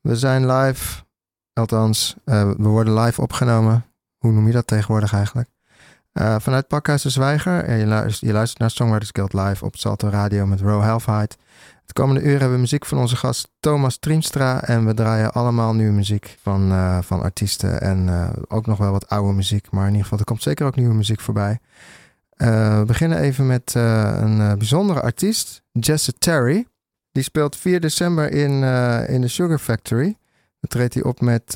We zijn live, althans, uh, we worden live opgenomen. Hoe noem je dat tegenwoordig eigenlijk? Uh, vanuit Pakhuis de Zwijger. Je luistert, naar Songwriters Guild live op Salto Radio met Ro Halfheid. Het komende uur hebben we muziek van onze gast Thomas Triemstra. En we draaien allemaal nieuwe muziek van, uh, van artiesten. En ook nog wel wat oude muziek. Maar in ieder geval, er komt zeker ook nieuwe muziek voorbij. We beginnen even met een bijzondere artiest, Jesse Terry. Die speelt 4 december in, in de Sugar Factory. Dan treedt hij op met,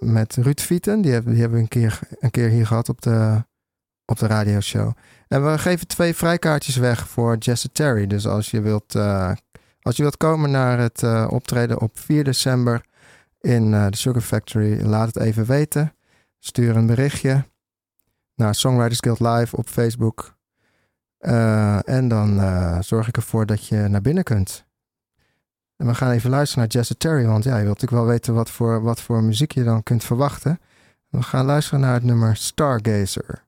met Ruud Vieten. Die hebben, die hebben we een keer, een keer hier gehad op de, op de radioshow. En we geven twee vrijkaartjes weg voor Jesse Terry. Dus als je wilt, uh, als je wilt komen naar het uh, optreden op 4 december in uh, de Sugar Factory, laat het even weten. Stuur een berichtje naar Songwriters Guild Live op Facebook. en dan zorg ik ervoor dat je naar binnen kunt. En we gaan even luisteren naar Jesse Terry, want ja, wilt natuurlijk wel weten wat voor, wat voor muziek je dan kunt verwachten. We gaan luisteren naar het nummer Stargazer.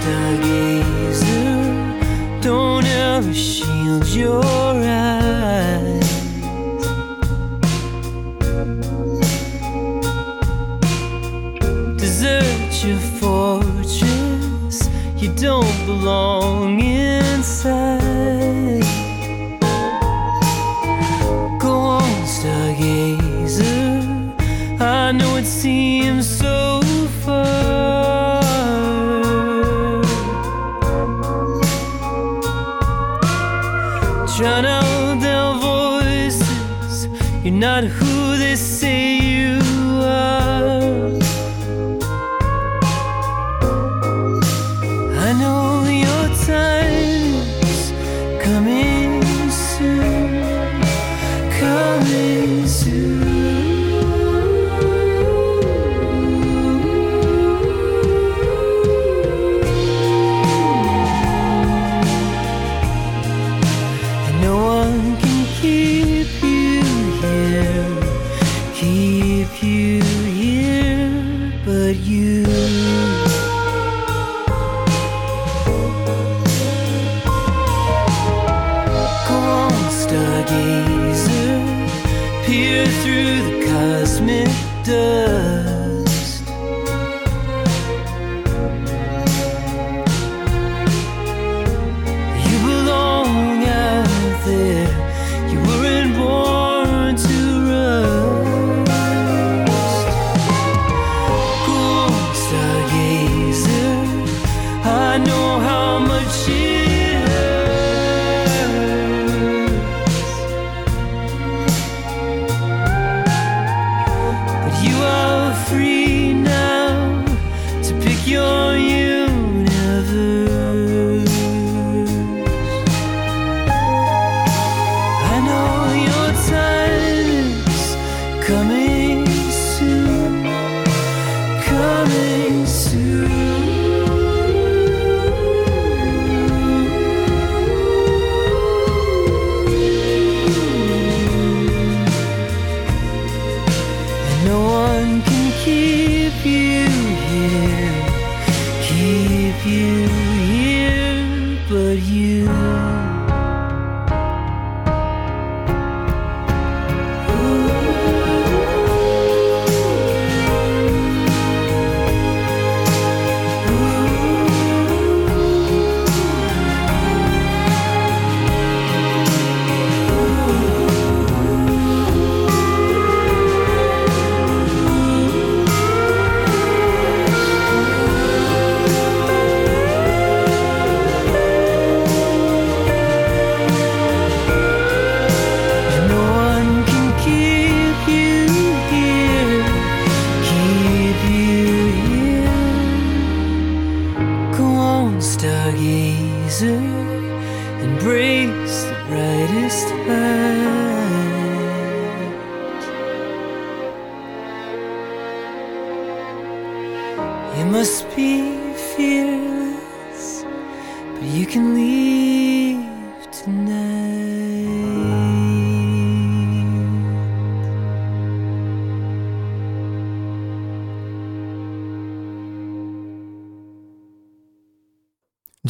stargazer, don't ever shield your eyes. Your fortress, you don't belong inside. Go on, stargazer, I know it seems so far. drown out their voices. You're not who they say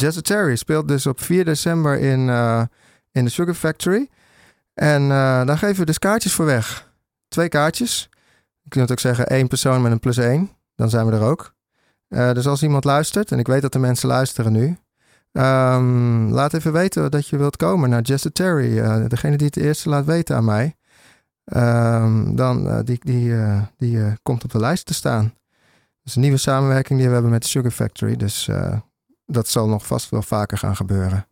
Jesse Terry speelt dus op 4 december in, eh, in de Sugar Factory. En uh, daar geven we dus kaartjes voor weg. Twee kaartjes. Je kunt ook zeggen één persoon met een plus één. Dan zijn we er ook. Uh, dus als iemand luistert, en ik weet dat de mensen luisteren nu. Um, laat even weten dat je wilt komen naar Jesse Terry. Degene die het eerste laat weten aan mij. Um, dan die, die, die komt op de lijst te staan. Dat is een nieuwe samenwerking die we hebben met Sugar Factory. Dus dat zal nog vast wel vaker gaan gebeuren.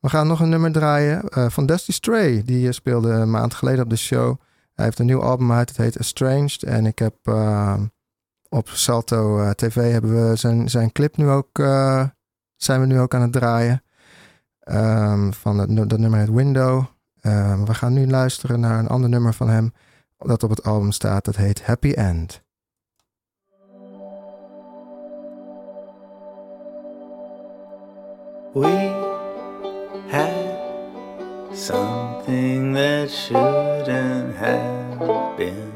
We gaan nog een nummer draaien uh, van Dusty Stray. Die speelde een maand geleden op de show. Hij heeft een nieuw album uit, het heet Estranged. En ik heb uh, op Salto uh, TV hebben we zijn, zijn clip nu ook, zijn we nu ook aan het draaien. Um, van het, dat nummer heet Window. Um, we gaan nu luisteren naar een ander nummer van hem. Dat op het album staat, dat heet Happy End. We had something that shouldn't have been.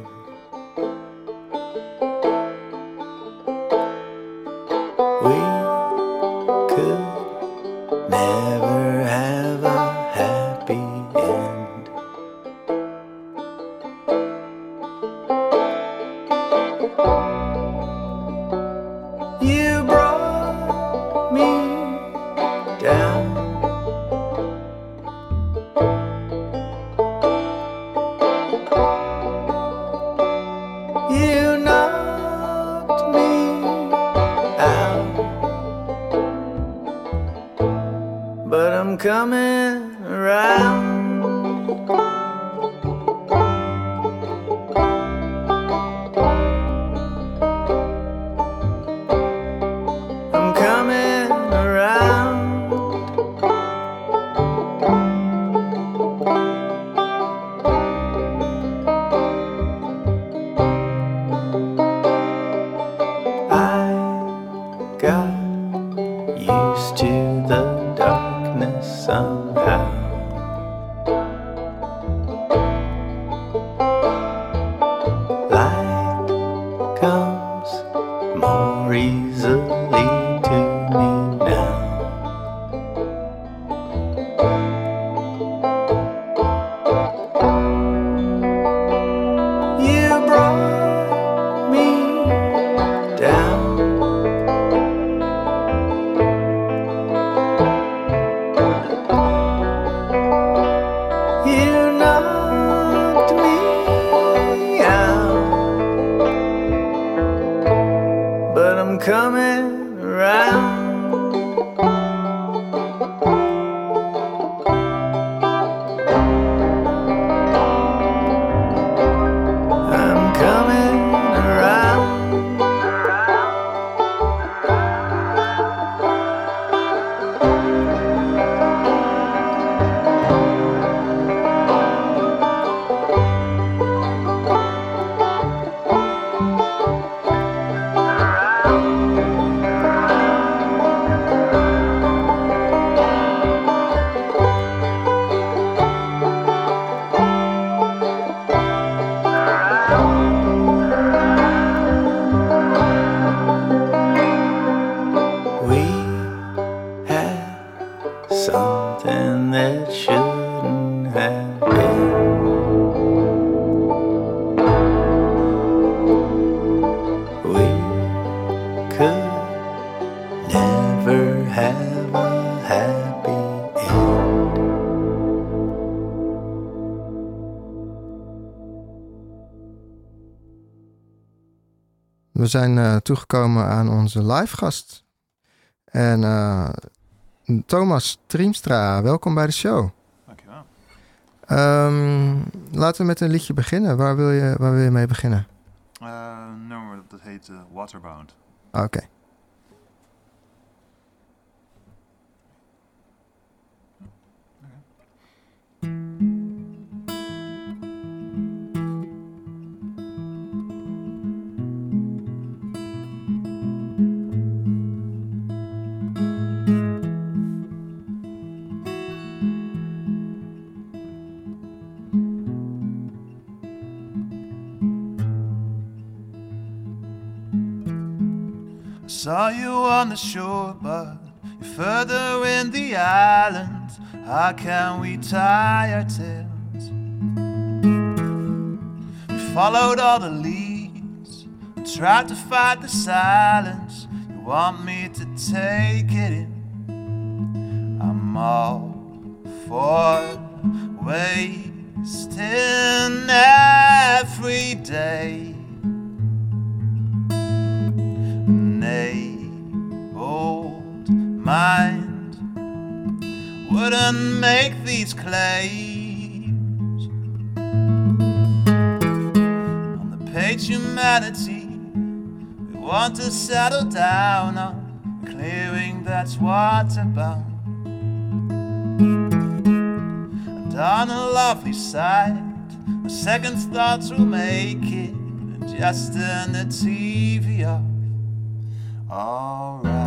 Amen. We zijn uh, toegekomen aan onze live gast. En uh, Thomas Triemstra, welkom bij de show. Um, laten we met een liedje beginnen. Waar wil je, waar wil je mee beginnen? Uh, een nummer dat heet uh, Waterbound. Oké. Okay. Saw you on the shore, but You're further in the island. How can we tie our tails? We followed all the leads tried to fight the silence. You want me to take it in? I'm all for wasting every day. An old mind wouldn't make these claims. On the page, humanity, we want to settle down on clearing that's waterbound. And on a lovely sight, my second thoughts will make it. Just turn the TV off. All right.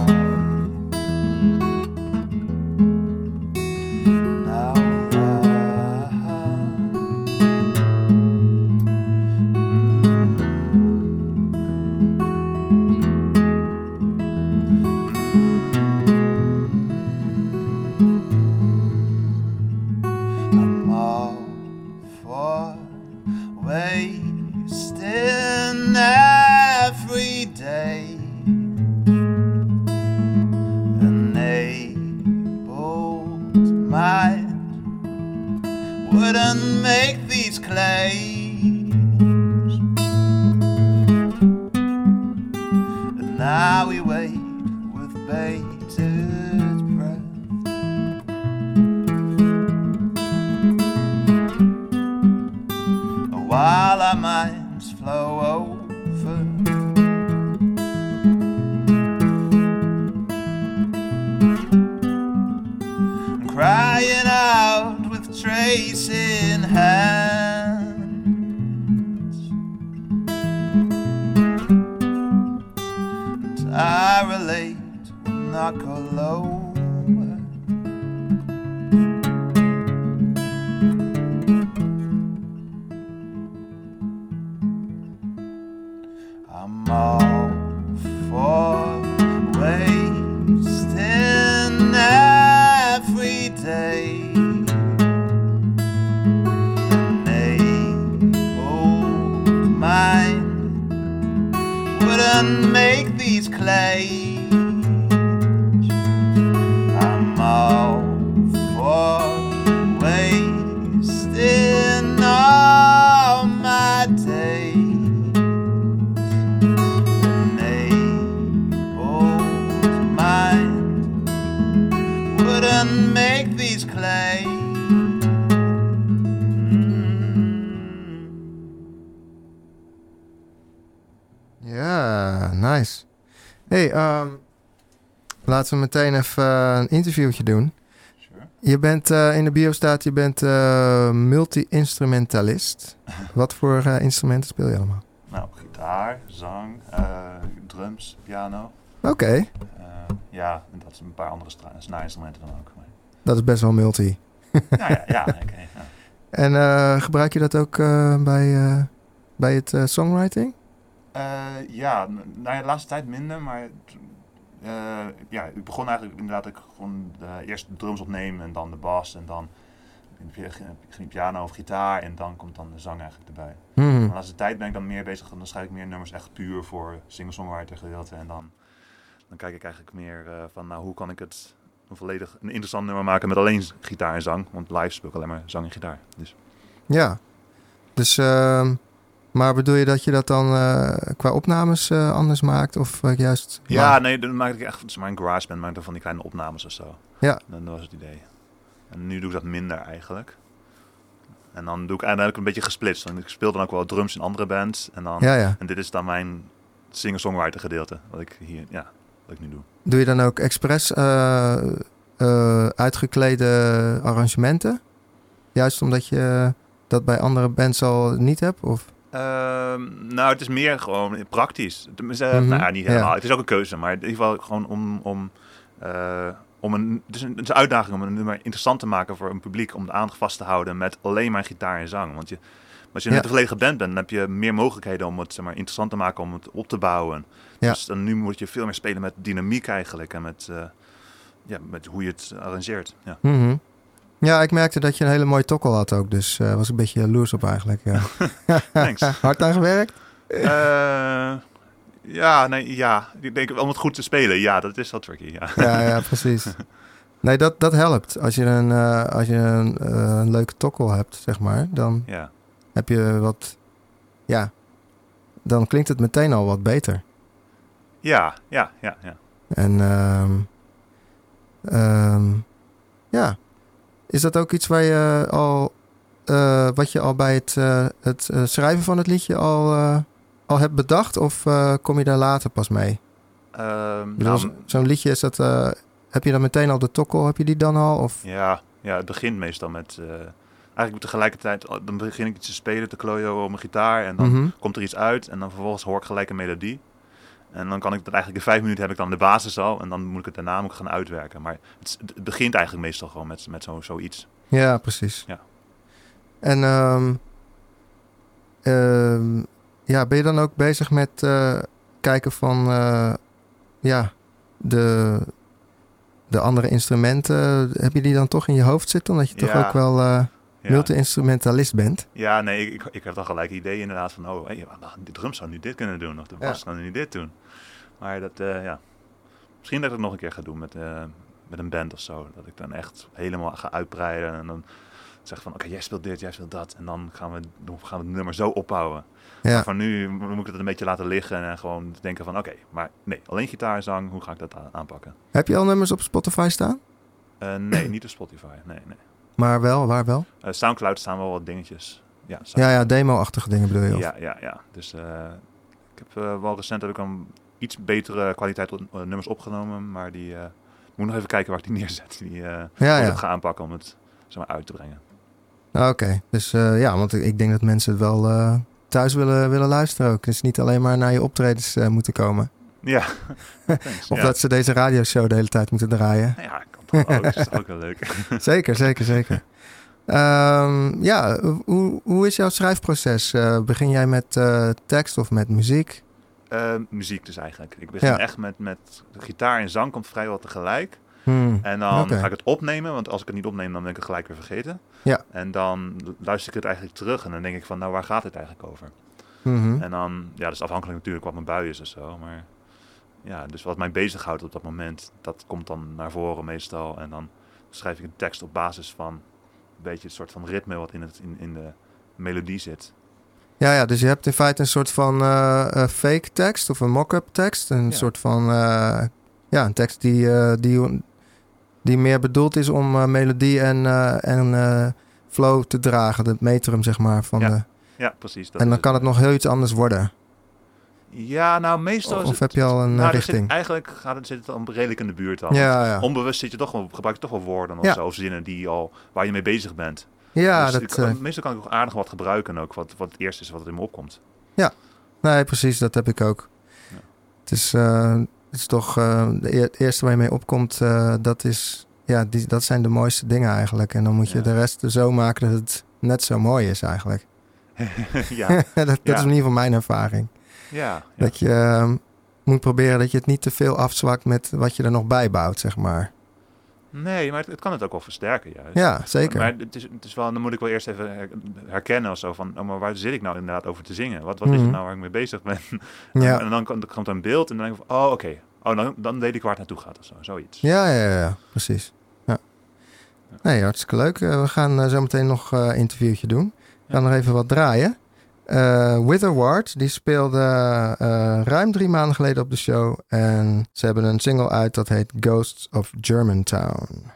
We meteen even eh, een interviewtje doen. Sure. Je bent eh, in de bio staat, je bent eh, multi-instrumentalist. Wat voor instrumenten speel je allemaal? Nou, gitaar, zang, drums, piano. Oké, ja, en dat is een paar andere snaarinstrumenten dan ook. Maar- dat is best wel multi. nou ja, ja, oké. ja. En gebruik je dat ook bij, bij het songwriting? Ja, nou ja, de laatste tijd minder, maar eh, ja, ik begon eigenlijk inderdaad ik gewoon eerst de drums opneem en dan de bas en dan ging piano of gitaar en dan komt dan de zang eigenlijk erbij. Hmm. Maar de laatste tijd ben ik dan meer bezig, dan schrijf ik meer nummers echt puur voor singer-songwriter gedeelte en dan, dan kijk ik eigenlijk meer eh, van nou hoe kan ik het een volledig een interessant nummer maken met alleen gitaar en zang, want live speel ik alleen maar zang en gitaar. Dus Ja. Dus, ehm, maar bedoel je dat je dat dan eh, qua opnames eh, anders maakt? Of eh, juist... Ja, nee, dan maak ik echt, maar in GarageBand maak ik dan van die kleine opnames of zo. Ja. Dan dat was het idee. En nu doe ik dat minder eigenlijk. En dan doe ik eigenlijk een beetje gesplitst. Want ik speel dan ook wel drums in andere bands. En, dan, Ja, ja. en dit is dan mijn singer-songwriter gedeelte. Wat ik hier, ja, wat ik nu doe. Doe je dan ook expres uitgeklede arrangementen? Juist omdat je dat bij andere bands al niet hebt? Of? Ehm, nou, het is meer gewoon praktisch. Mhm, nou ja, niet helemaal. ja. Het is ook een keuze, maar in ieder geval gewoon om... om eh, om een, het, is een, het is een uitdaging om een nummer interessant te maken voor een publiek. Om de aandacht vast te houden met alleen maar gitaar en zang. Want je, als je Ja. net een volledige band bent, dan heb je meer mogelijkheden om het zeg maar, interessant te maken. Om het op te bouwen. Ja. Dus dan nu moet je veel meer spelen met dynamiek eigenlijk. En met, eh, ja, met hoe je het arrangeert. Ja. Mhm. Ja, ik merkte dat je een hele mooie tokkel had ook. Dus eh was een beetje jaloers op eigenlijk. Ja. Thanks. Hard aan gewerkt? Eh, ja, nee, ja. Ik denk om het goed te spelen, ja, dat is wel tricky. Ja. Ja, ja, precies. Nee, dat, dat helpt. Als je, een, eh, als je een, een leuke tokkel hebt, zeg maar, dan ja. heb je wat... Ja, dan klinkt het meteen al wat beter. Ja, ja, ja, ja. En ehm, ja, is dat ook iets waar je al, eh, wat je al bij het, eh, het eh, schrijven van het liedje al, eh, al hebt bedacht? Of eh, kom je daar later pas mee? Ehm, nou, zo- Zo'n liedje is dat, eh, heb je dan meteen al de tokkel, heb je die dan al? Of, ja, ja, het begint meestal met... eh, eigenlijk tegelijkertijd, dan begin ik iets te spelen, te klooien op mijn gitaar. En dan Mhm. komt er iets uit en dan vervolgens hoor ik gelijk een melodie. En dan kan ik dat eigenlijk in vijf minuten heb ik dan de basis al. En dan moet ik het daarna ik gaan uitwerken. Maar het, begint eigenlijk meestal gewoon met, met zo, zoiets. Ja, precies. Ja. En ehm, ehm, ja, ben je dan ook bezig met eh, kijken van eh, ja, de, de andere instrumenten? Heb je die dan toch in je hoofd zitten? Omdat je toch ook wel eh Ja, multi-instrumentalist bent? ja nee, ik, ik heb dan gelijk idee inderdaad van... Oh, hey, de drum zou nu dit kunnen doen. Of de bas Ja. kan nu dit doen. Maar dat, eh, ja... Misschien dat ik het nog een keer ga doen met, eh, met een band of zo. Dat ik dan echt helemaal ga uitbreiden. En dan zeg van, oké, jij speelt dit, jij speelt dat. En dan gaan we, dan gaan we het nummer zo opbouwen. Ja, Van nu moet ik het een beetje laten liggen en gewoon denken van... Oké, maar nee, alleen gitaar en zang, hoe ga ik dat aanpakken? heb je al nummers op Spotify staan? Eh, nee, niet op Spotify. Nee, nee. Maar wel, waar wel? Eh, Soundcloud staan wel wat dingetjes. Ja, Ja, ja, demo-achtige dingen bedoel je? of? ja, ja, ja. Dus eh, ik heb eh, wel recent heb ik een iets betere kwaliteit nummers opgenomen. Maar die moet nog even kijken waar ik die neerzet. Die Ja, ja. ga aanpakken om het zeg maar, uit te brengen. Ah, Oké, dus ja, want ik denk dat mensen het wel thuis willen, willen luisteren ook. Dus niet alleen maar naar je optredens moeten komen. Ja. Of ja. dat ze deze radioshow de hele tijd moeten draaien. Ja, ook. Dat is ook wel leuk. zeker, zeker, zeker. Ehm, ja, hoe, hoe is jouw schrijfproces? Eh, begin jij met eh, tekst of met muziek? Eh, muziek dus eigenlijk. Ik begin Ja. echt met, met gitaar en zang komt vrijwel tegelijk. Hmm, En dan ga ik het opnemen, want als ik het niet opneem, dan ben ik het gelijk weer vergeten. Ja. En dan luister ik het eigenlijk terug en dan denk ik van, nou, waar gaat het eigenlijk over? mhm. En dan, ja, dat is afhankelijk natuurlijk wat mijn bui is of zo, maar ja, dus wat mij bezighoudt op dat moment, dat komt dan naar voren meestal. En dan schrijf ik een tekst op basis van een beetje het soort van ritme wat in, het, in, in de melodie zit. Ja, ja, dus je hebt in feite een soort van eh, eh, fake tekst of een mock-up tekst. Een Ja. soort van, eh, ja, een tekst die, die, die meer bedoeld is om melodie en, en flow te dragen. Het metrum, zeg maar. Van Ja, de, Ja, precies. dat en dan kan het nog heel iets anders worden. Ja, nou meestal is Of het... heb je al een eh, nou, zit- richting? eigenlijk gaat het, zit het dan redelijk in de buurt al. Ja, ja. Onbewust zit je toch wel, gebruik je toch wel woorden of Ja. zo, of zinnen die al, waar je mee bezig bent. Ja, Dus dat, ik- eh, meestal kan ik ook aardig wat gebruiken ook, wat, wat het eerste is wat er in me opkomt. nee, precies, dat heb ik ook. Ja. Het is, eh, het is toch eh, de het eerste waar je mee opkomt, eh, dat, is, ja, die, dat zijn de mooiste dingen eigenlijk. En dan moet je Ja. de rest zo maken dat het net zo mooi is eigenlijk. ja, dat dat Ja. is in ieder geval mijn ervaring. Ja. Dat je ehm, moet proberen dat je het niet te veel afzwakt met wat je er nog bij bouwt, zeg maar. Nee, maar het, het kan het ook wel versterken juist. Ja, zeker. Maar het is, het is wel, dan moet ik wel eerst even her- herkennen of zo van, oh, maar waar zit ik nou inderdaad over te zingen? Wat, wat is Mhm. het nou waar ik mee bezig ben? ja. En dan komt komt er een beeld en dan denk ik van, oh oké, oh, dan, dan weet ik waar het naartoe gaat of zo, zoiets. Ja, ja, ja, ja, precies. Ja. Nee, hartstikke leuk. Eh, we gaan eh, zo meteen nog eh, een interviewtje doen. We gaan nog even wat draaien. Eh Witherward, die speelde eh, ruim drie maanden geleden op de show. En ze hebben een single uit dat heet Ghosts of Germantown.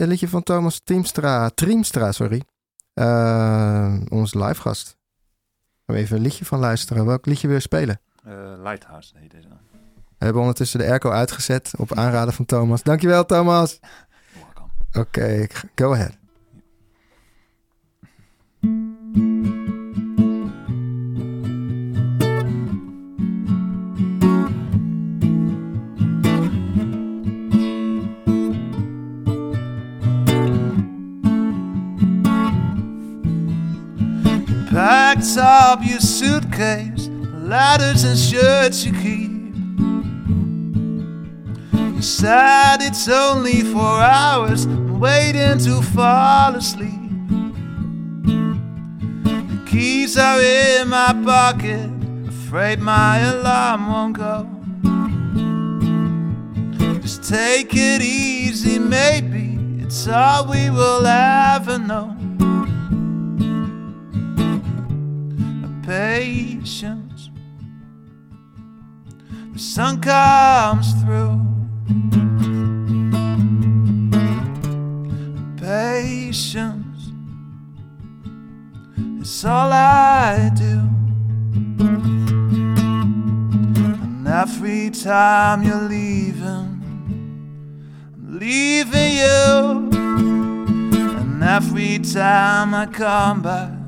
Een liedje van Thomas Triemstra, Triemstra sorry. Eh, ons live gast. Gaan we even een liedje van luisteren. Welk liedje wil je spelen? Eh, Lighthouse heet deze. We hebben ondertussen de airco uitgezet op aanraden van Thomas. Dankjewel Thomas. Oké, go ahead. Up your suitcase, ladders and shirts you keep. You said it's only four hours, waiting to fall asleep. The keys are in my pocket, afraid my alarm won't go. Just take it easy, maybe it's all we will ever know. Patience. The sun comes through. Patience is all I do. And every time you're leaving, I'm leaving you. And every time I come back,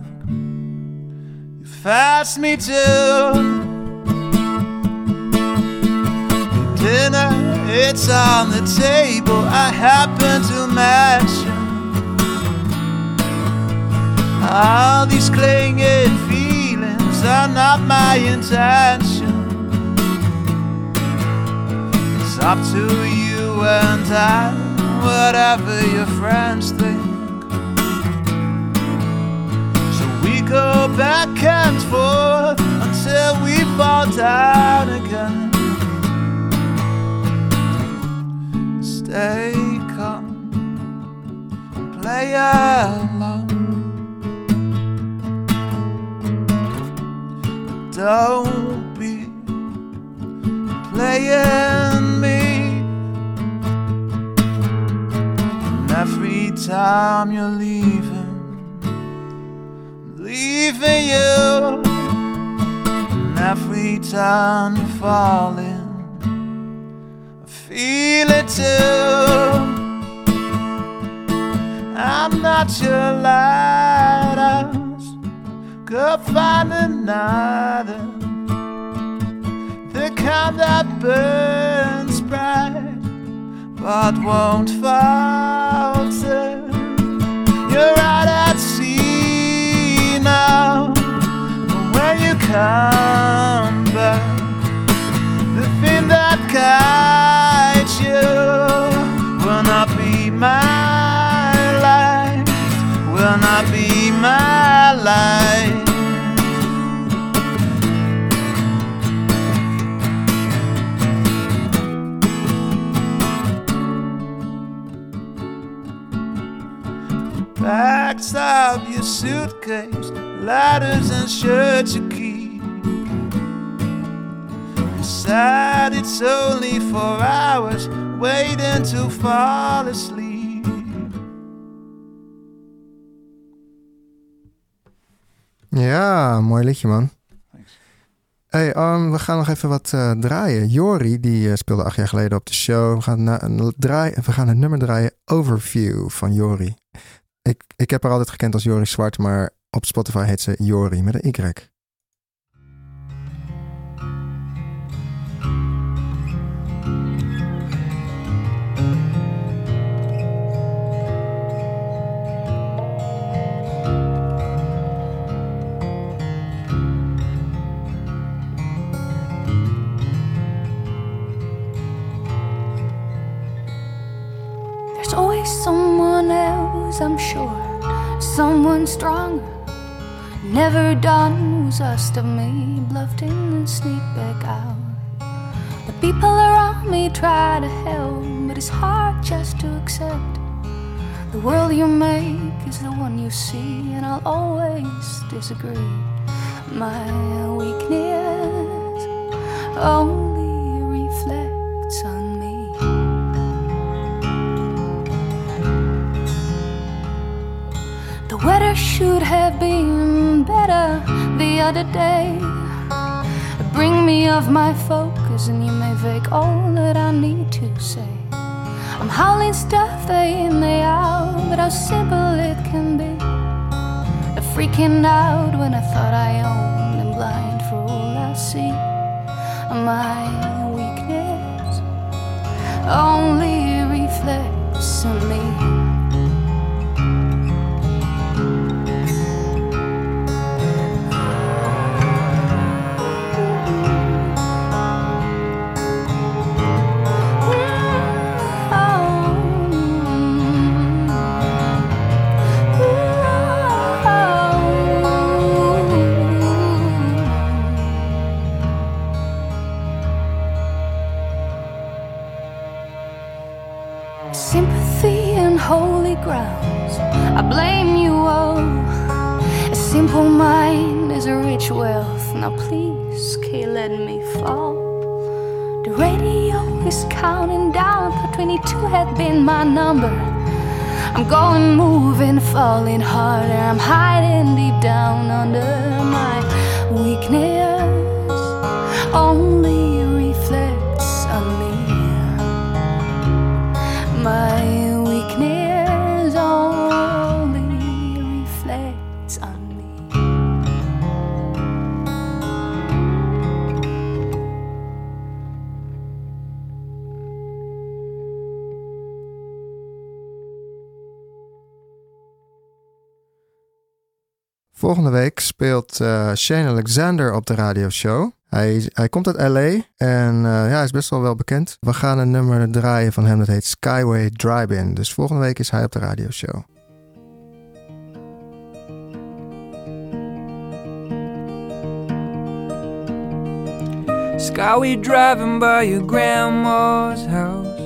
fast me to dinner. It's on the table. I happen to mention all these clinging feelings are not my intention. It's up to you and I, whatever your friends think. Go back and forth until we fall down again. Stay calm, play along. Don't be playing me. And every time you're leaving leaving you. And every time you're falling, I feel it too. I'm not your lighthouse. Go find another. The kind that burns bright, but won't falter. Now. But when you come back, the thing that guides you will not be my light, will not be my light. Packed up your suitcase, ladders and shirts you keep. Said it's only four hours, waiting to fall asleep. Ja, mooi liedje man. Hey, um, we gaan nog even wat eh, draaien. Jori, die eh, speelde acht jaar geleden op de show. We gaan, na, een draai, we gaan het nummer draaien Overview van Jori. Ik, ik heb haar altijd gekend als Jori Zwart, maar op Spotify heet ze Jori met een Y. Someone I'm sure. Someone stronger. Never done was asked of me, bluffed in and sneaked back out. The people around me try to help, but it's hard just to accept. The world you make is the one you see, and I'll always disagree. My weakness only reflects weather should have been better the other day. Bring me off my focus, and you may fake all that I need to say. I'm howling stuff day in, day out, but how simple it can be. I'm freaking out when I thought I owned, and blind for all I see. My weakness only week speelt eh, Shane Alexander op de radioshow. Hij, hij komt uit LA en eh, ja, hij is best wel wel bekend. We gaan een nummer draaien van hem dat heet Skyway Drive-In. Dus volgende week is hij op de radioshow. Skyway driving by your grandma's house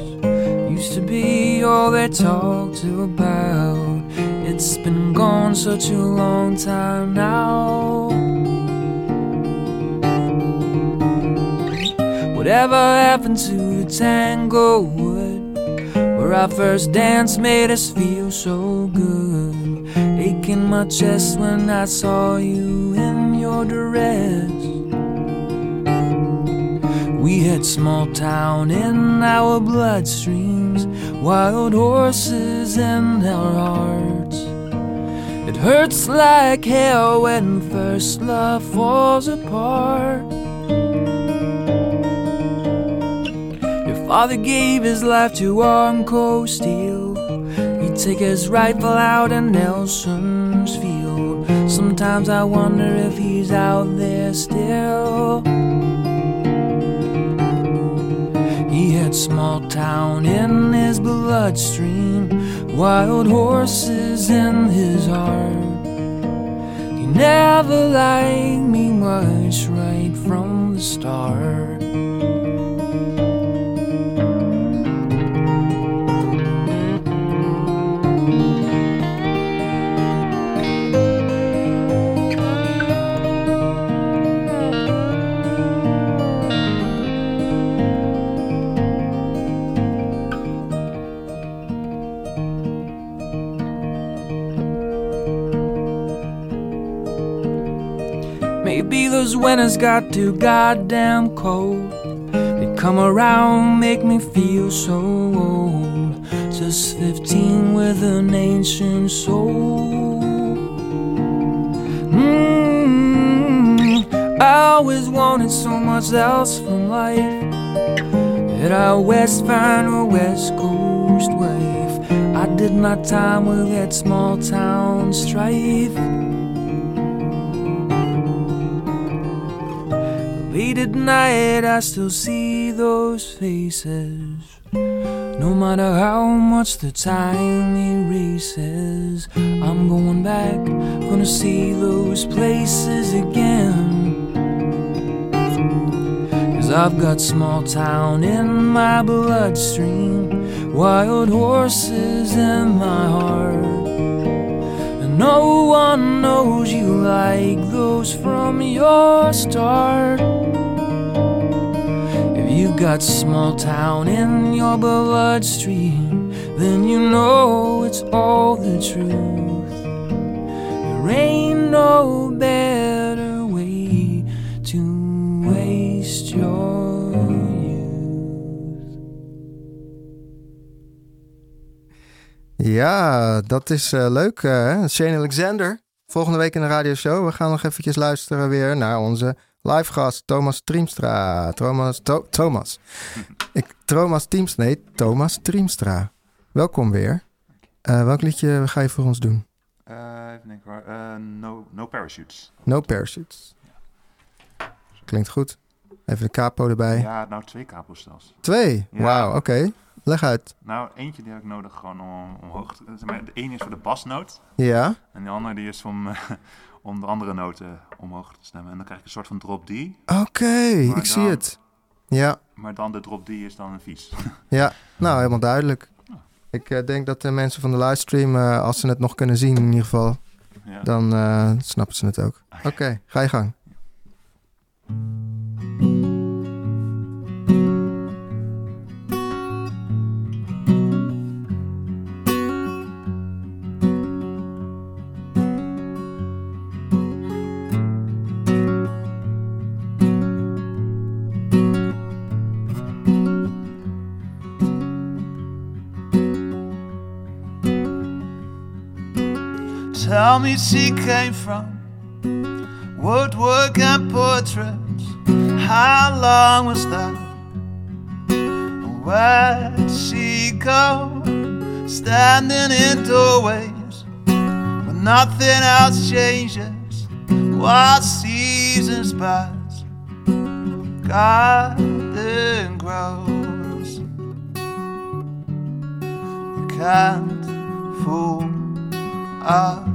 used to be all they talked about. It's been gone such a long time now. Whatever happened to the Tanglewood, where our first dance made us feel so good? Aching my chest when I saw you in your dress. We had small town in our bloodstreams, wild horses in our hearts. Hurts like hell when first love falls apart. Your father gave his life to Armco Steel. He'd take his rifle out in Nelson's field. Sometimes I wonder if he's out there still. He had small town in his bloodstream, wild horses in his heart. He never liked me much right from the start. Those winters got too goddamn cold. They come around, make me feel so old. Just 15 with an ancient soul. Mm, I always wanted so much else from life. That I west find a west coast wife. I did my time with that small town strife. Late at night, I still see those faces. No matter how much the time erases, I'm going back, gonna see those places again. Cause I've got small town in my bloodstream, wild horses in my heart. And no one knows you like those from your start. You've got small town in your bloodstream, then you know it's all the truth. There ain't no better way to waste your youth. Ja, dat is eh, leuk. eh, hè? Shane Alexander. Volgende week in de radioshow. We gaan nog eventjes luisteren weer naar onze live gast Thomas Triemstra. Thomas, To- Thomas. Ik, Thomas Teams, nee, Thomas Triemstra. Welkom weer. Eh, welk liedje ga je voor ons doen? Eh, even denken. Eh, no, no Parachutes. No Parachutes. Klinkt goed. Even de capo erbij. Ja, nou twee kapels zelfs. Twee. Ja. Wauw, oké. Leg uit. Nou, eentje die heb ik nodig gewoon om omhoog te... zeg maar, de ene is voor de basnoot. Ja, En de andere die is om, eh, om de andere noten omhoog te stemmen. En dan krijg je een soort van drop D. oké. Ik zie het. Ja, Maar dan de drop D is dan een vies. ja. Nou, helemaal duidelijk. Ik eh, denk dat de mensen van de livestream, eh, als ze het nog kunnen zien in ieder geval, ja. dan eh, snappen ze het ook. Oké, ga je gang. Me she came from woodwork and portraits. How long was that? Where'd she go? Standing in doorways when nothing else changes. While seasons pass, garden grows. You can't fool us.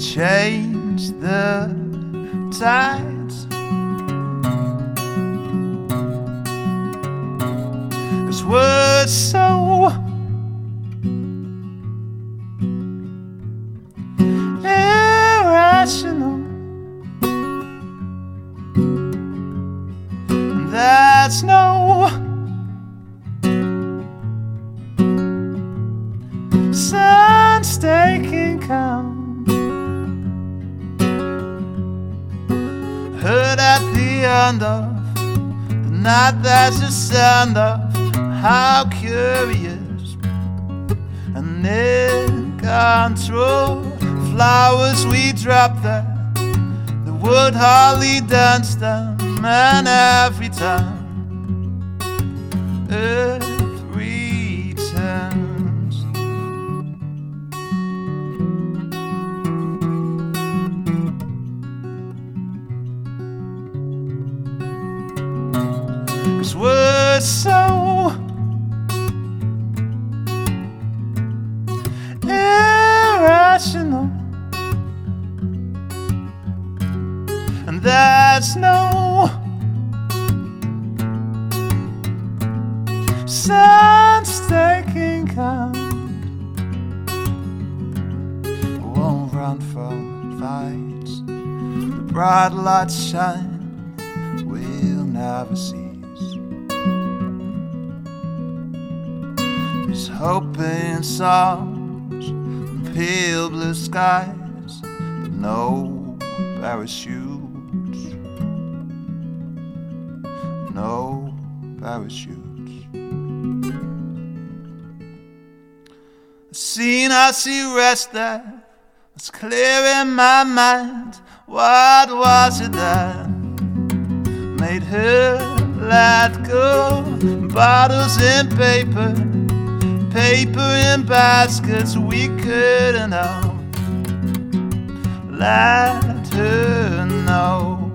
Change the tides. Cause we're so of the night there's a sound of how curious and in control. Flowers we drop there, the wood hardly dance them, and every time Earth parachutes. No parachutes. A scene I see rest there. It's clear in my mind. What was it that made her let go? Bottles and paper, paper in baskets we couldn't know. Let to know.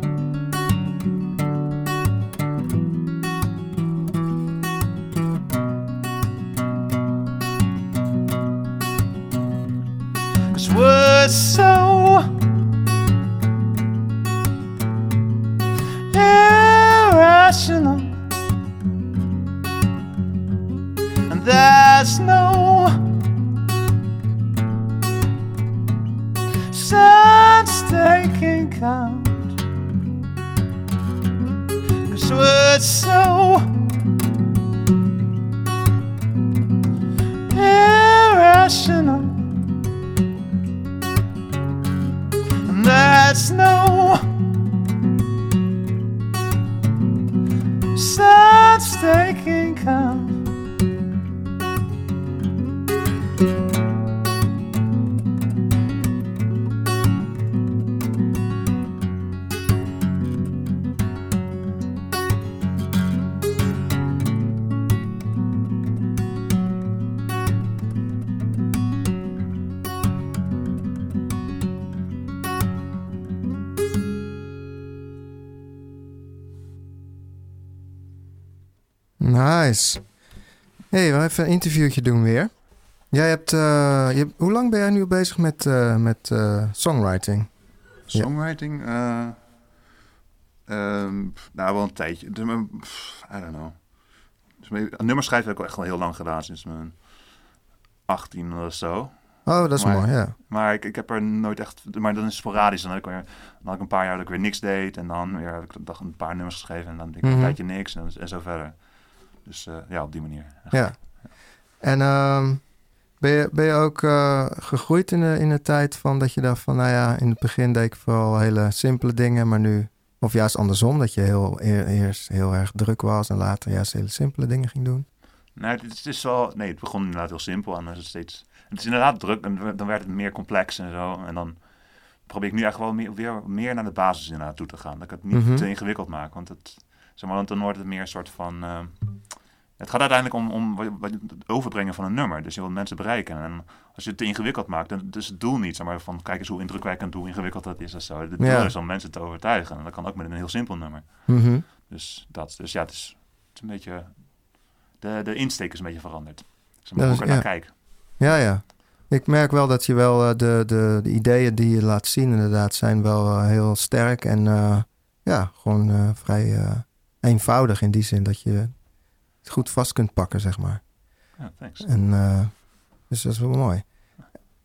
Cause words count. Cause we're so irrational. And there's no Nice. hey, we gaan even een interviewtje doen weer. Jij hebt, eh, je, hoe lang ben jij nu bezig met, eh, met eh, songwriting? Songwriting? eh, ehm, nou, wel een tijdje. Dus pff, I don't know. Dus nummers schrijven heb ik echt al heel lang gedaan, sinds mijn 18 of zo. Oh, dat is Maar- mooi, ja. Maar ik, ik heb er nooit echt... Maar dan is het sporadisch. Dan, had ik weer, dan had ik een paar jaar dat ik weer niks deed. En dan weer heb ik dag een paar nummers geschreven. En dan deed ik Mhm. een tijdje niks. En, en zo verder. Dus eh, ja, op die manier. Ja. En ehm, ben, je, ben je ook eh, gegroeid in de, in de tijd van dat je dacht van, nou ja, in het begin deed ik vooral hele simpele dingen, maar nu, of juist andersom, dat je heel, eer- eerst heel erg druk was en later juist hele simpele dingen ging doen? Nee, het, is- het is wel... Nee, het begon inderdaad heel simpel. En dan is het steeds... Het is inderdaad druk. En dan werd het meer complex en zo. En dan probeer ik nu echt wel meer, weer meer naar de basis inderdaad toe te gaan. Dat ik het niet Mhm. te ingewikkeld maak. Want, het, zeg maar, want dan wordt het meer een soort van... eh, het gaat uiteindelijk om, om het overbrengen van een nummer. Dus je wilt mensen bereiken. En als je het te ingewikkeld maakt, dan is het doel niet. Zeg maar, van kijk eens hoe indrukwekkend, hoe ingewikkeld dat is. zo. Het doel Ja. is om mensen te overtuigen. En dat kan ook met een heel simpel nummer. Mhm. Dus dat. Dus ja, het is, het is een beetje... De, de insteek is een beetje veranderd. Hoe is- ik er naar ja. kijk. Ja, ja. Ik merk wel dat je wel eh, de, de, de ideeën die je laat zien, inderdaad, zijn wel eh, heel sterk en ja, gewoon vrij eenvoudig in die zin dat je het goed vast kunt pakken, zeg maar. Ja, thanks. En, eh, dus dat is wel mooi.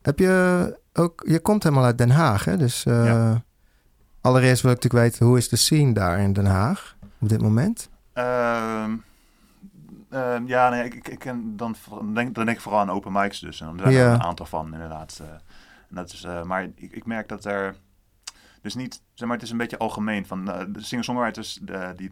Heb je ook, je komt helemaal uit Den Haag, hè? Dus eh, Ja. allereerst wil ik natuurlijk weten, hoe is de scene daar in Den Haag op dit moment? Ehm, ehm, ja, nee, ik, ik, ken dan, denk, dan denk ik vooral aan open mics dus. En zijn Ja. er een aantal van, inderdaad. eh. en dat is, maar ik, ik merk dat er... Dus niet... Zeg maar, het is een beetje algemeen. Van, de singer-songwriters, die...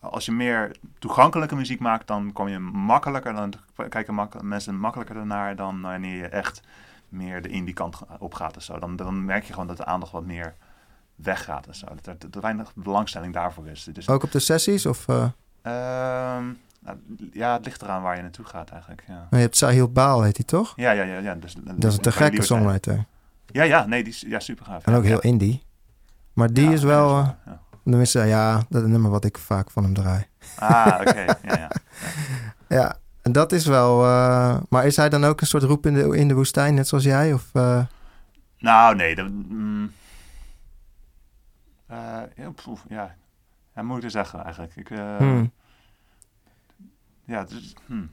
Als je meer toegankelijke muziek maakt, dan kom je makkelijker... Dan kijken mak- mensen makkelijker ernaar dan wanneer je echt meer de indie kant op gaat en zo. Dan, dan merk je gewoon dat de aandacht wat meer weggaat en zo. Dat er, dat er weinig belangstelling daarvoor is. Dus Ook op de sessies? Of eh, Ehm, nou, ja, het ligt eraan waar je naartoe gaat eigenlijk. Ja, je hebt Sahil Baal, heet hij toch? ja, ja. ja, ja dus, Dat is een te gekke songwriter. Ja, ja, nee, die is ja, super gaaf. En ook heel indie. Maar die Ja, is wel, eh, ja. Tenminste, ja, dat is nummer wat ik vaak van hem draai. Ah, oké. ja, ja. Ja, en dat is wel, eh, maar is hij dan ook een soort roep in de, in de woestijn, net zoals jij? Of, eh, Nou, nee. Dat, mm, eh, ja, ja, moeilijk te zeggen eigenlijk. Ik, hmm. Ja, het is... hmm.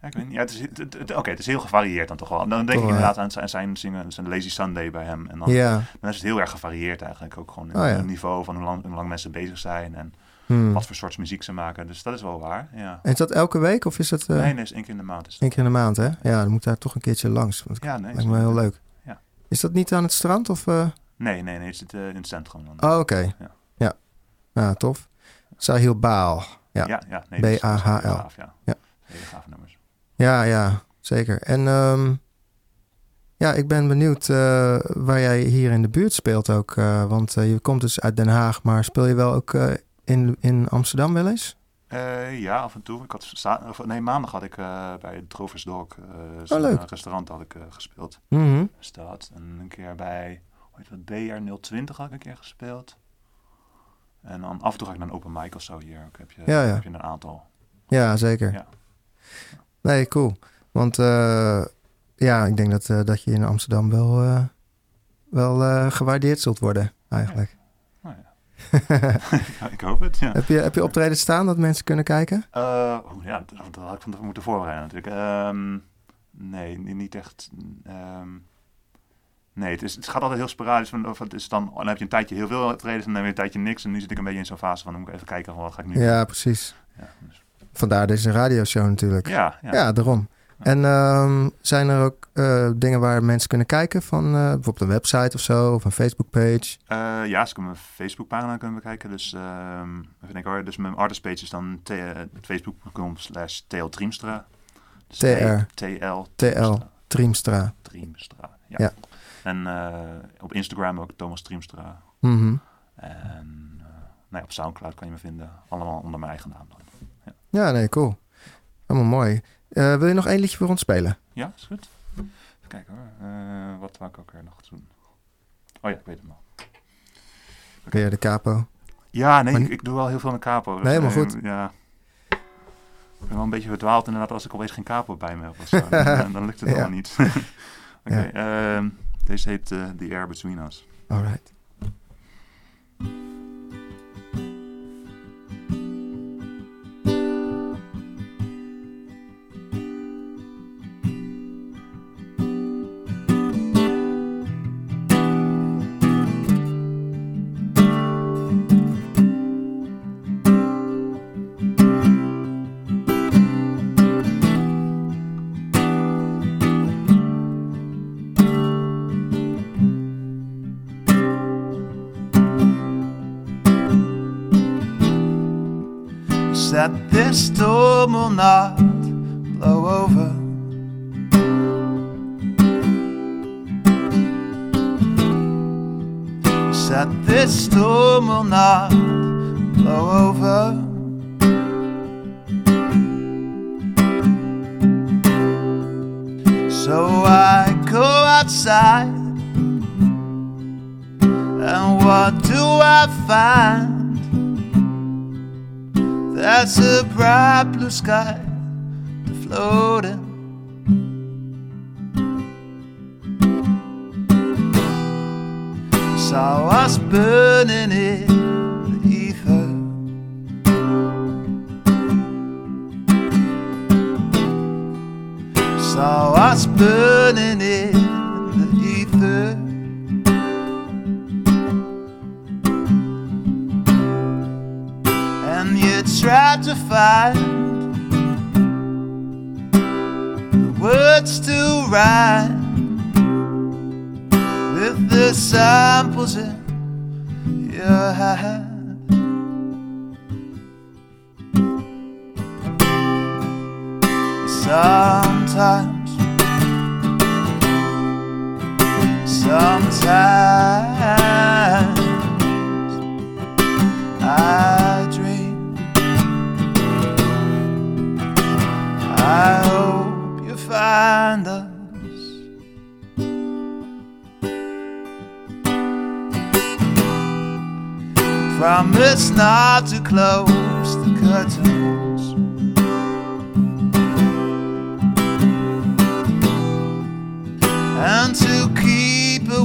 Ja, ik weet niet. Ja, het is, het, het- het- Oké, het is heel gevarieerd dan toch wel. Dan denk ik inderdaad aan zijn, zijn zingen, zijn Lazy Sunday bij hem. En dan, is het heel erg gevarieerd eigenlijk. Ook gewoon in Oh, ja. het niveau van hoe lang, hoe lang mensen bezig zijn. En Hmm. wat voor soort muziek ze maken. Dus dat is wel waar, ja. En is dat elke week of is het eh nee, nee, is één keer in de maand. Is het. één keer in de maand, hè? Ja, dan moet daar toch een keertje langs. Want Ja, nee. lijkt me heel leuk. Ja. Is dat niet aan het strand of... eh? Nee, nee, nee, het zit eh, in het centrum. Dan. Oh, oké. Ja. Ja. ja. tof. Sahil Baal. Ja. ja, ja nee, dat is- dat is B-A-H-L. heel gaaf, Ja. Ja. Hele gave nummers. Ja, ja, zeker. En ehm, ja, ik ben benieuwd eh, waar jij hier in de buurt speelt ook. eh, want eh, je komt dus uit Den Haag, maar speel je wel ook in, in Amsterdam wel eens? Ja, af en toe. Ik had of, nee, maandag had ik bij het zo'n, Oh, leuk. restaurant, had ik gespeeld. Dus dat. En een keer bij, dat, BR 020 had ik een keer gespeeld. En dan af en toe ga ik naar een open mic of zo hier. Ook heb je, Ja, ja. heb je een aantal. Ja, zeker. Ja. Nee, cool. Want eh, ja, ik denk dat, eh, dat je in Amsterdam wel, eh, wel gewaardeerd zult worden, eigenlijk. Nou ja. Ja, ik hoop het, ja. heb, je, heb je optreden staan dat mensen kunnen kijken? Oeh, ja, dat, dat had ik van moeten voorbereiden natuurlijk. Ehm, nee, ni- niet echt. ehm, nee, het, is, het gaat altijd heel sporadisch. Van, of het is dan, dan heb je een tijdje heel veel optredens en dan heb je een tijdje niks. En nu zit ik een beetje in zo'n fase van, dan moet ik even kijken van wat ga ik nu doen. Ja, precies. Ja, dus- Vandaar deze radioshow natuurlijk. ja, ja. Ja, daarom. En ehm, zijn er ook eh, dingen waar mensen kunnen kijken van eh, bijvoorbeeld een website of zo of een Facebookpage? Eh, ja, ze kunnen mijn Facebookpagina kunnen bekijken. Dus, ehm even denken hoor. Dus mijn artist page is dan t- facebook.com slash tldreamstra. Dus TR. TL. TL. Triemstra. Triemstra. Ja. Ja. En op Instagram ook Thomas Triemstra. Mhm. En nou ja, op Soundcloud kan je me vinden. Allemaal onder mijn eigen naam dan. Ja, nee, cool. Helemaal mooi. Eh, wil je nog één liedje voor ons spelen? Ja, is goed. Even kijken hoor. Eh, wat wou ik ook weer nog doen? Oh ja, ik weet het al. Weer de capo. Ja, nee, Maar ik, ik doe wel heel veel met capo. dus, Nee, helemaal eh, goed. Ja. Ik ben wel een beetje verdwaald inderdaad als ik opeens geen capo bij me heb of zo. dan, dan- lukt het Ja. allemaal niet. Oké, ehm, deze heet eh, The Air Between Us. Alright. Said this storm will not blow over. Said this storm will not blow over. So I go outside, and what do I find? That's a bright blue sky to float floating. Saw us burning in the ether. Saw us burning in try to find the words to rhyme with the samples in your hand. Sometimes, sometimes. I Promise not to close the curtains. And to keep a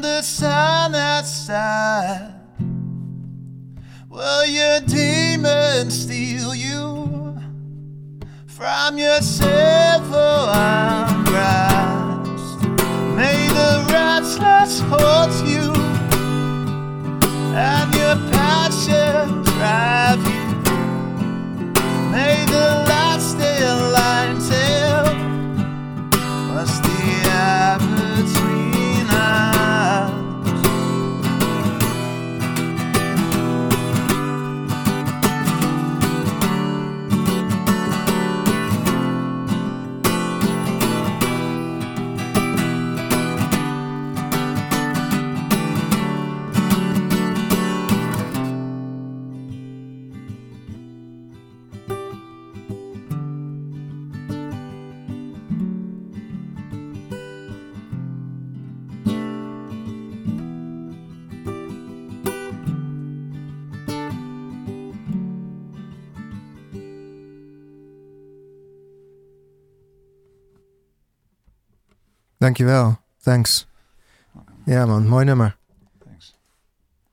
the sun outside. Will your demons steal you from your Oh, I'm. May the restless hope. Dankjewel. Thanks. Ja man, mooi nummer. Thanks.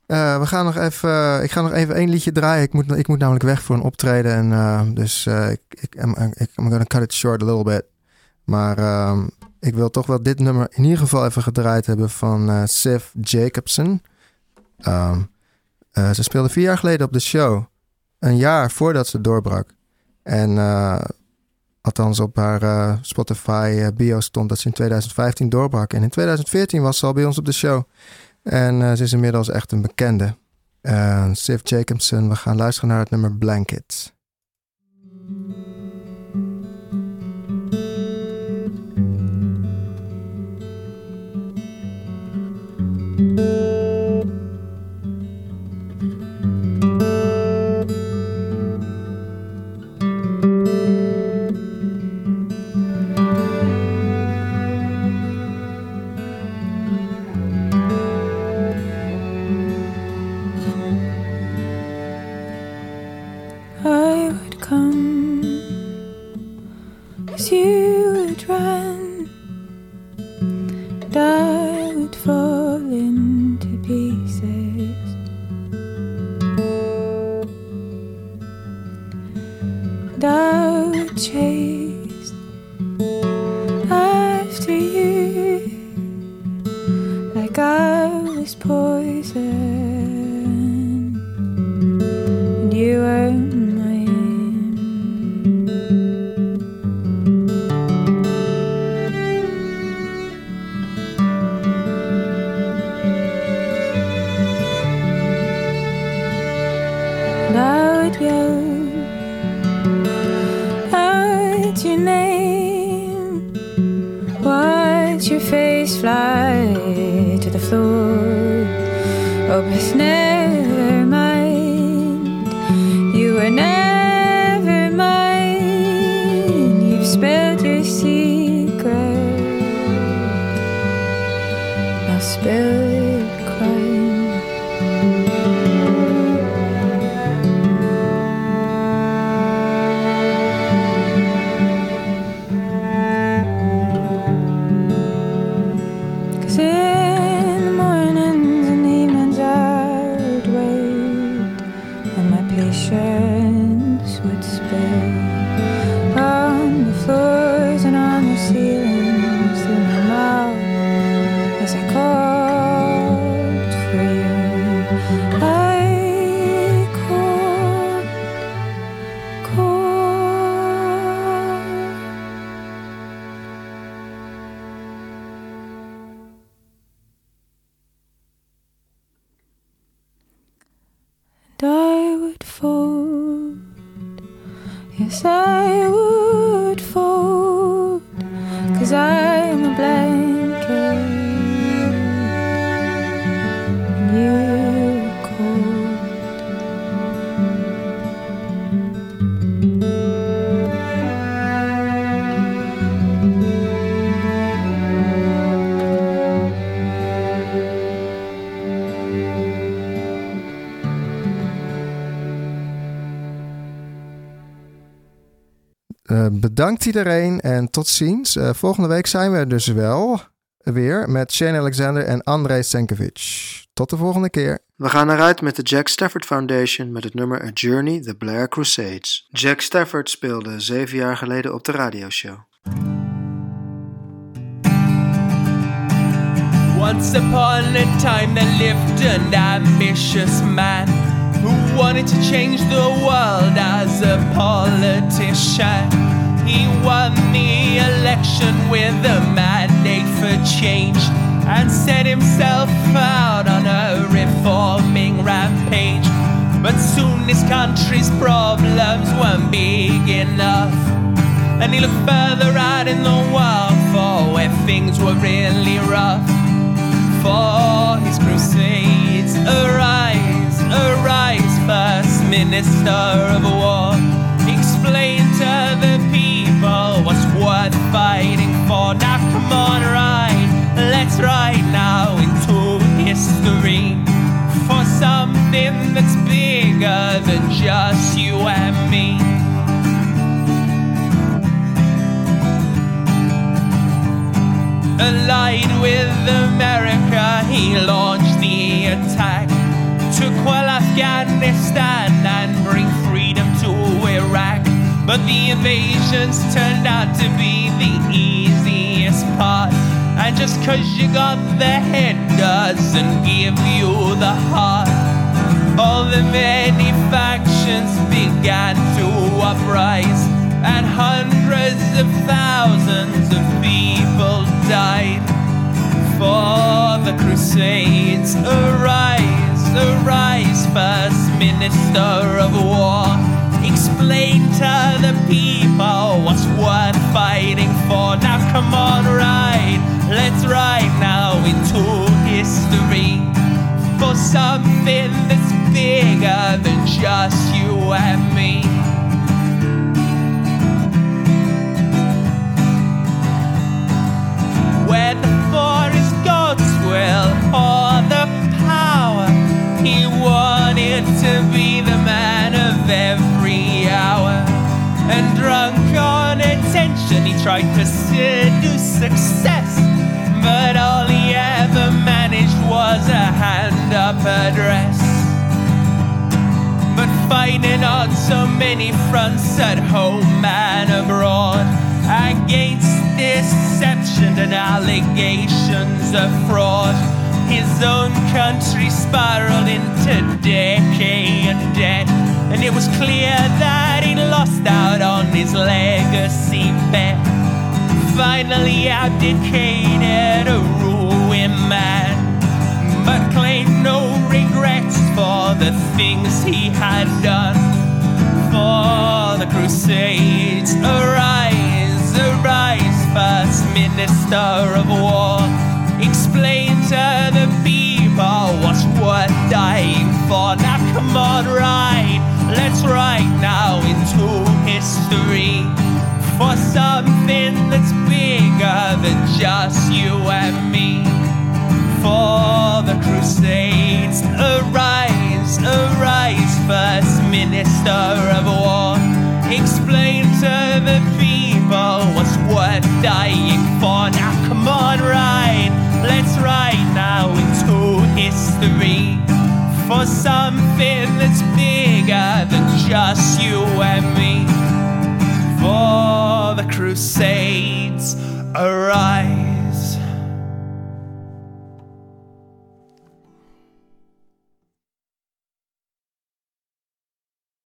Eh, we gaan nog even, eh, ik ga nog even één liedje draaien. Ik moet, ik moet namelijk weg voor een optreden. En, eh, dus ik, ik, I'm, ik, I'm gonna cut it short a little bit. Maar ehm, ik wil toch wel dit nummer in ieder geval even gedraaid hebben van Siv Jacobson. Ehm, eh, ze speelde vier jaar geleden op de show. Een jaar voordat ze doorbrak. En eh, althans op haar eh, Spotify eh, bio stond dat ze in 2015 doorbrak. En in 2014 was ze al bij ons op de show. En eh, ze is inmiddels echt een bekende. Eh Siv Jacobson, we gaan luisteren naar het nummer Blanket. share. Bedankt iedereen en tot ziens. Eh, volgende week zijn we er dus wel weer met Shane Alexander en Andrei Senkovic. Tot de volgende keer. We gaan eruit met de Jack Stafford Foundation met het nummer A Journey, The Blair Crusades. Jack Stafford speelde zeven jaar geleden op de radioshow. Once upon a time there lived an ambitious man who wanted to change the world as a politician. He won the election with a mandate for change and set himself out on a reforming rampage. But soon his country's problems weren't big enough. And he looked further out in the world for where things were really rough for his crusades. Arise, arise, first minister of war. On, ride, let's ride now into history for something that's bigger than just you and me. Allied with America, he launched the attack to quell Afghanistan and bring freedom to Iraq. But the invasions turned out to be the easiest part. And just cause you got the head doesn't give you the heart. All the many factions began to uprise, and hundreds of thousands of people died for the Crusades. Arise, arise, first minister of war. Explain to the people what's worth fighting for. Now come on, ride, let's ride now into history for something that's bigger than just you and me. Where the for is God's will or the power, he wanted to be And drunk on attention, he tried to seduce success. But all he ever managed was a hand up address. But fighting on so many fronts at home and abroad against deception and allegations of fraud. His own country spiraled into decay and debt, and it was clear that he lost out on his legacy bet finally abdicated a ruined man, but claimed no regrets for the things he had done. For the Crusades, arise, arise, first minister of war. Explain to the people what's worth dying for. Now come on, ride, let's write now into history for something that's bigger than just you and me. For the Crusades, arise, arise, first minister of war. Explain to the people what's worth dying for. Now come on, ride, let's ride now into history. For something that's bigger than just you and me for the Crusades. Arise.